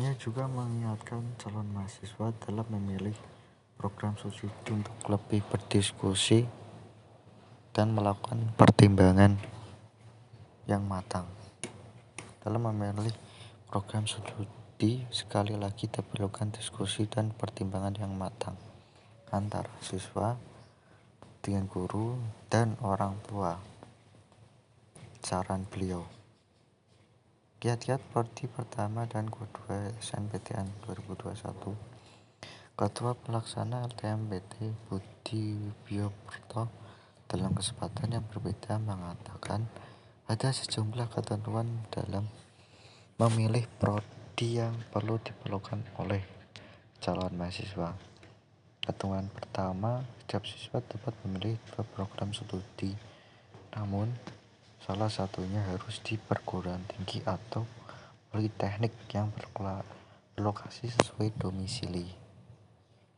Ia juga mengingatkan calon mahasiswa dalam memilih program studi untuk lebih berdiskusi dan melakukan pertimbangan yang matang. Dalam memilih program studi, sekali lagi diperlukan diskusi dan pertimbangan yang matang antara siswa dengan guru dan orang tua. Saran beliau. Kiat-kiat prodi pertama dan kedua SNPTN 2021 Ketua Pelaksana LTMPT Budi Bioprto dalam kesempatan yang berbeda mengatakan ada sejumlah ketentuan dalam memilih prodi yang perlu diperlukan oleh calon mahasiswa. Ketentuan pertama, setiap siswa dapat memilih dua program studi, namun Salah satunya harus di perguruan tinggi atau politeknik yang berlokasi sesuai domisili.